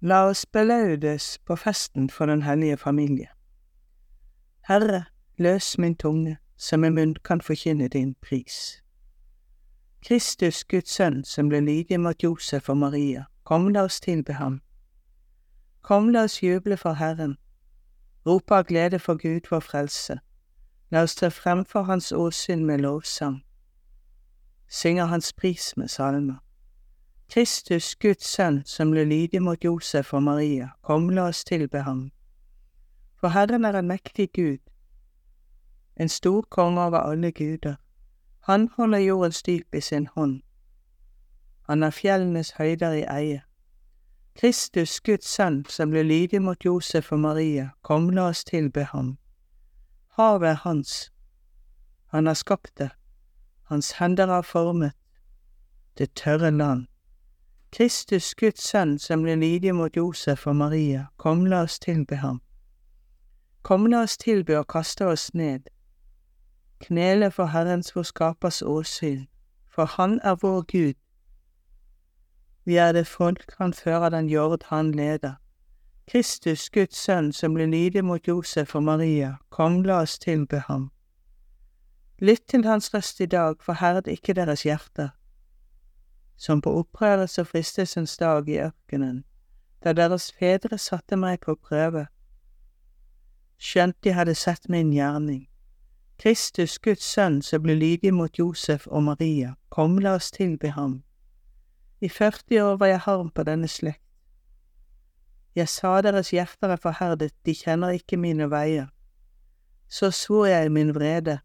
La oss belaudes på festen for Den hellige familie. Herre, løs min tunge, så min munn kan forkynne din pris. Kristus, Guds sønn, som ble lydig mot Josef og Maria, kom la oss tilbe ham. Kom la oss juble for Herren, rope av glede for Gud vår frelse. La oss tre frem for Hans åsyn med lovsang, synger Hans pris med salmer. Kristus, Guds sønn, som ble lydig mot Josef og Maria, kom la oss tilbe ham. For Herren er en mektig Gud, en stor konge over alle guder. Han holder jordens dyp i sin hånd. Han har fjellenes høyder i eie. Kristus, Guds sønn, som ble lydig mot Josef og Maria, kom la oss tilbe ham. Havet er hans, han har skapt det, hans hender har formet det tørre land. Kristus, Guds sønn, som ble lydig mot Josef og Maria, kom la oss tilbe ham. Kom la oss tilbe og kaste oss ned, knele for Herrens vår Skapers åsyn, for Han er vår Gud. Vi er det folk Han fører den jord Han leder. Kristus, Guds sønn, som ble lydig mot Josef og Maria, kom la oss tilbe ham. Lytt til hans røst i dag, forherd ikke deres hjerter som på opprørelse og fristelsens dag i ørkenen, da deres fedre satte meg på prøve, skjønt de hadde sett min gjerning. Kristus, Guds sønn, som ble lydig mot Josef og Maria, kom, la oss tilbe ham. I 40 år var jeg harm på denne slekt. Jeg sa deres hjerter er forherdet, de kjenner ikke mine veier. Så svor jeg i min vrede,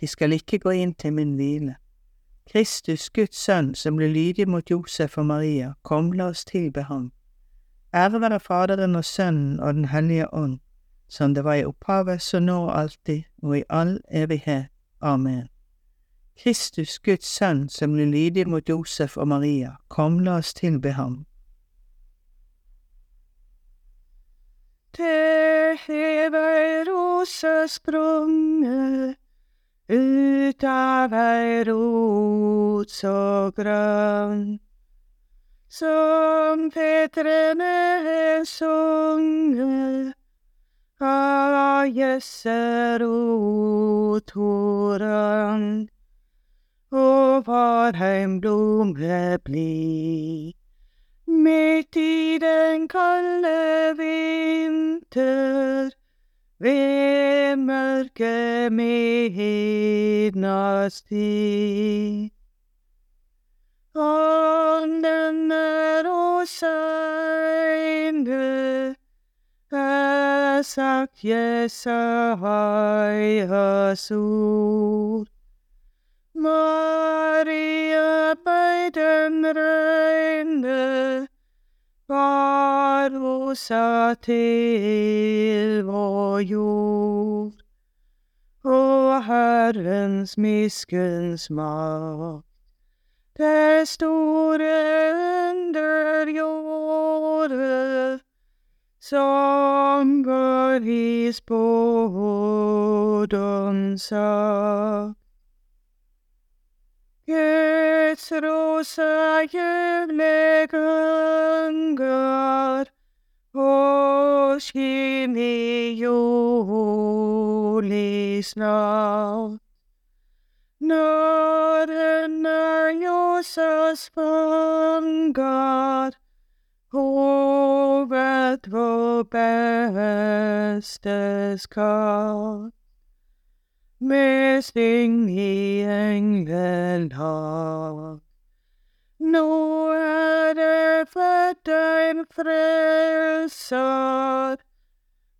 de skal ikke gå inn til min hvile. Kristus, Guds sønn, som ble lydig mot Josef og Maria, kom, la oss tilbe ham. Ære være Faderen og Sønnen og Den hellige ånd, som det var i opphavet, så nå og alltid, og i all evighet. Amen. Kristus, Guds sønn, som ble lydig mot Josef og Maria, kom, la oss tilbe ham. Det hever rosesprunget ut av ei rot så grønn. Som fetrene sunget av gjesserothoren, og Varheim blomme blid. Midt i den kalde vinter ved mørke midnattstid. Ånden er hos øyne, er sagt Jesajas ord. Maria bøy den røyne, var rosa til vår jord. Og Herrens miskens makt, det store under underjordet, som går i spådom sagt. Guds rosa juleganger og skinn i jordlys natt. Når den er Josas fanger, hovet vår beste skatt med syng i englelag. Nå er det født en frelser,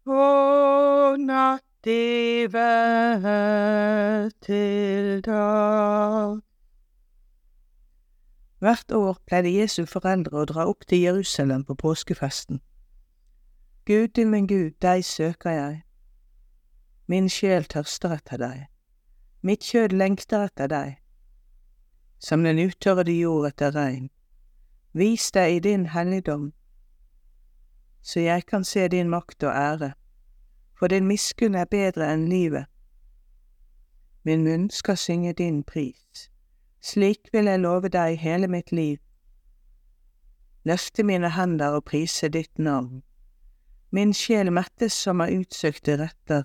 og natt i vær til dag. Hvert år pleide Jesu foreldre å dra opp til Jerusalem på påskefesten. Gud til min Gud, deg søker jeg. Min sjel tørster etter deg, mitt kjød lengter etter deg, som den utørrede jord etter regn. Vis deg i din helligdom, så jeg kan se din makt og ære, for din miskunn er bedre enn livet. Min munn skal synge din pris, slik vil jeg love deg hele mitt liv. løfte mine hender og prise ditt navn. Min sjel mettes som av utsøkte retter,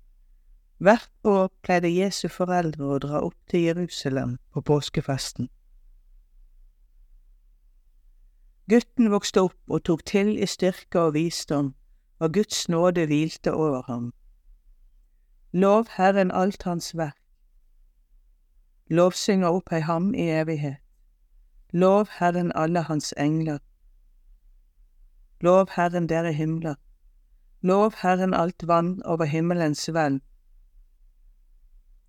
Hvert år pleide Jesu foreldre å dra opp til Jerusalem på påskefesten. Gutten vokste opp og tok til i styrke og visdom, og Guds nåde hvilte over ham. Lov Herren alt hans verk. Lovsynger opphøy ham i evighet. Lov Herren alle hans engler. Lov Herren dere himler. Lov Herren alt vann over himmelens hvelv.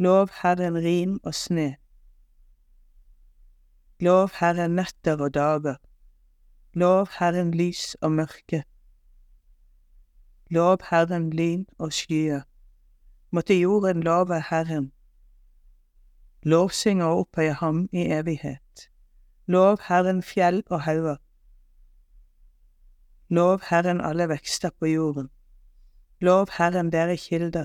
Lov Herren rim og sne. Lov Herren netter og dager. Lov Herren lys og mørke. Lov Herren lyn og skyer. Måtte jorden love Herren. Lovsynger og opphøye ham i evighet. Lov Herren fjell og hauger. Lov Herren alle vekster på jorden. Lov Herren dere kilder.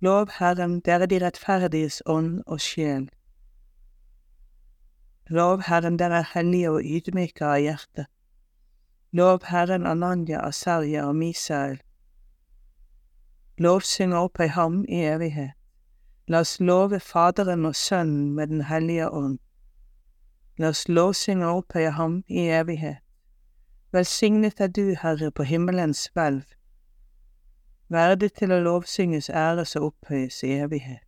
Lov Herren dere de rettferdiges ånd og sjel. Lov Herren dere hellige og ydmyke av hjerte. Lov Herren Ananya, Asarja og Misael. Lovsyng opp i ham i evighet. La oss love Faderen og Sønnen med Den hellige ånd. La oss lovsynge og opphøye ham i evighet. Velsignet er du, Herre, på himmelens hvelv. Verdig til å lovsynges, æres og opphøyes i evighet.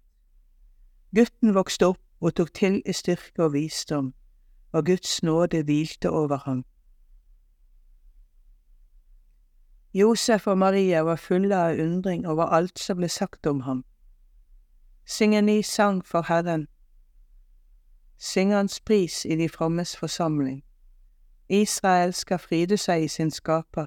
Gutten vokste opp og tok til i styrke og visdom, og Guds nåde hvilte over ham. Josef og Maria var fulle av undring over alt som ble sagt om ham. Syng en ny sang for Herren. Syng Hans pris i de frommes forsamling. Israel skal fryde seg i sin skaper.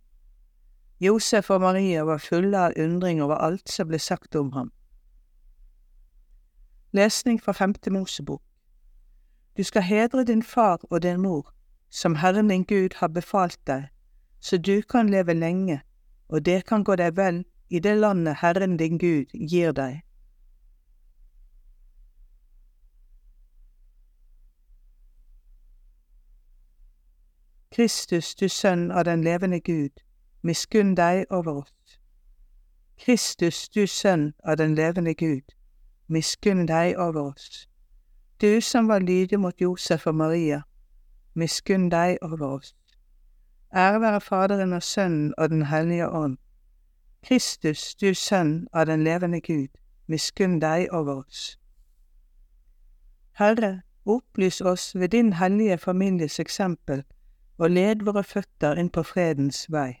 Josef og Maria var fulle av undring over alt som ble sagt om ham. Lesning fra Femte Mosebok Du skal hedre din far og din mor, som Herren din Gud har befalt deg, så du kan leve lenge, og det kan gå deg vel i det landet Herren din Gud gir deg. Kristus, du sønn av den levende Gud, miskunn deg over oss. Kristus, du sønn av den levende Gud, miskunn deg over oss. Du som var lydig mot Josef og Maria, miskunn deg over oss. Ære være Faderen og Sønnen og Den hellige ånd. Kristus, du sønn av den levende Gud, miskunn deg over oss. Herre, opplys oss ved din hellige families eksempel, og led våre føtter inn på fredens vei.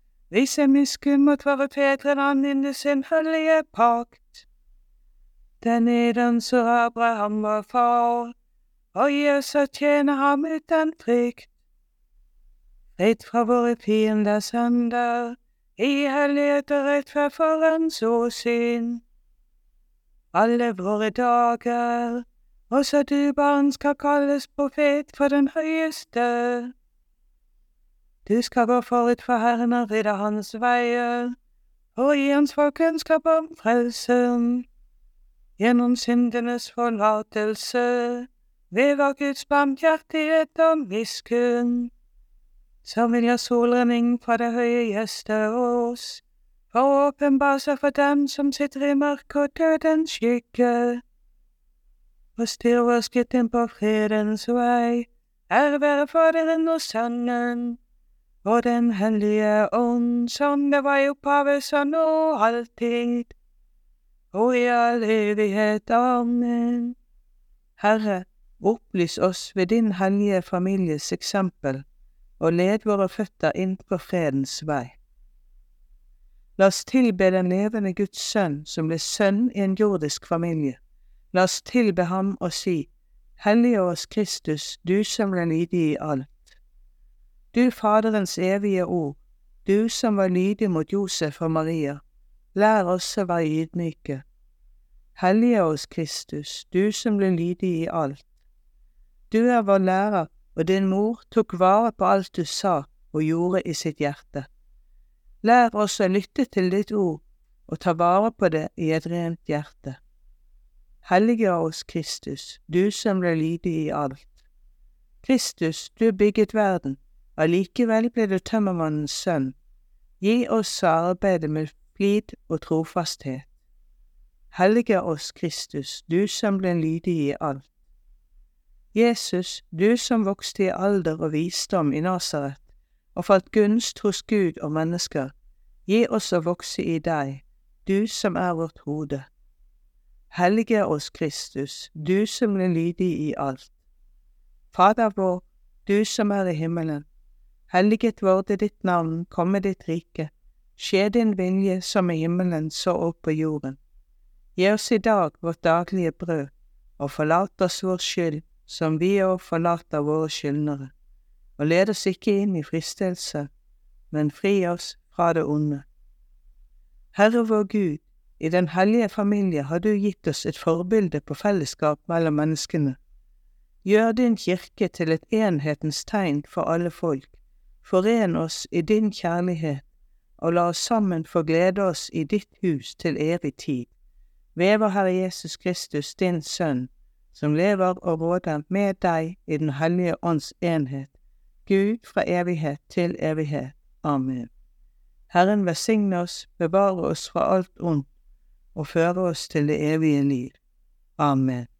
vise miskunn mot våre fedre innen sin hellige pakt. Den eden så Abraham var far, og gi oss å tjene ham uten frykt. Fritt fra våre fienders hender, i hellighet og rettferd for hans åsyn. Alle våre dager, også du, barn, skal kalles profet for den høyeste. Du skal gå forut for Herren og rydde hans veier, og gi hans folk kunnskap om frelsen. Gjennom syndenes forlatelse, vår Guds barmhjertighet og miskunn. Så vil jeg solrenning fra det høye gjeste oss, å åpenbare seg for dem som sitter i mørket og dødens skygge. Og styr vår skritt inn på fredens vei, ære være Faderen og Sønnen og Den hellige ånd, som det var i opphavet, så nå alltid, og i all evighet. Amen. Herre, opplys oss ved din hellige families eksempel, og led våre føtter inn på fredens vei. La oss tilbe den levende Guds sønn, som ble sønn i en jordisk familie. La oss tilbe ham og si, Hellige oss Kristus, du som ble lydig i alt. Du Faderens evige ord, du som var lydig mot Josef og Maria, lær oss å være ydmyke. Hellige oss Kristus, du som ble lydig i alt. Du er vår lærer, og din mor tok vare på alt du sa og gjorde i sitt hjerte. Lær oss å lytte til ditt ord og ta vare på det i et rent hjerte. Hellige oss Kristus, du som ble lydig i alt. Kristus, du bygget verden, allikevel ble du tømmermannens sønn. Gi oss å arbeide med flid og trofasthet. Hellige oss, Kristus, du som ble lydig i alt. Jesus, du som vokste i alder og visdom i Nasaret, og falt gunst hos Gud og mennesker, gi oss å vokse i deg, du som er vårt hode. Hellige oss, Kristus, du som ble lydig i alt. Fader vår, du som er i himmelen. Helliget vorde ditt navn, komme ditt rike. Skje din vilje som i himmelen så opp på jorden. Gi oss i dag vårt daglige brød, og forlat oss vår skyld, som vi òg forlater våre skyldnere. Og led oss ikke inn i fristelse, men fri oss fra det onde. Herre vår Gud, i den hellige familie har du gitt oss et forbilde på fellesskap mellom menneskene. Gjør din kirke til et enhetens tegn for alle folk, Foren oss i din kjærlighet, og la oss sammen få glede oss i ditt hus til evig tid. Ved vår Herre Jesus Kristus, din Sønn, som lever og råder med deg i Den hellige ånds enhet, Gud fra evighet til evighet. Amen. Herren velsigne oss, bevare oss fra alt ondt, og føre oss til det evige liv. Amen.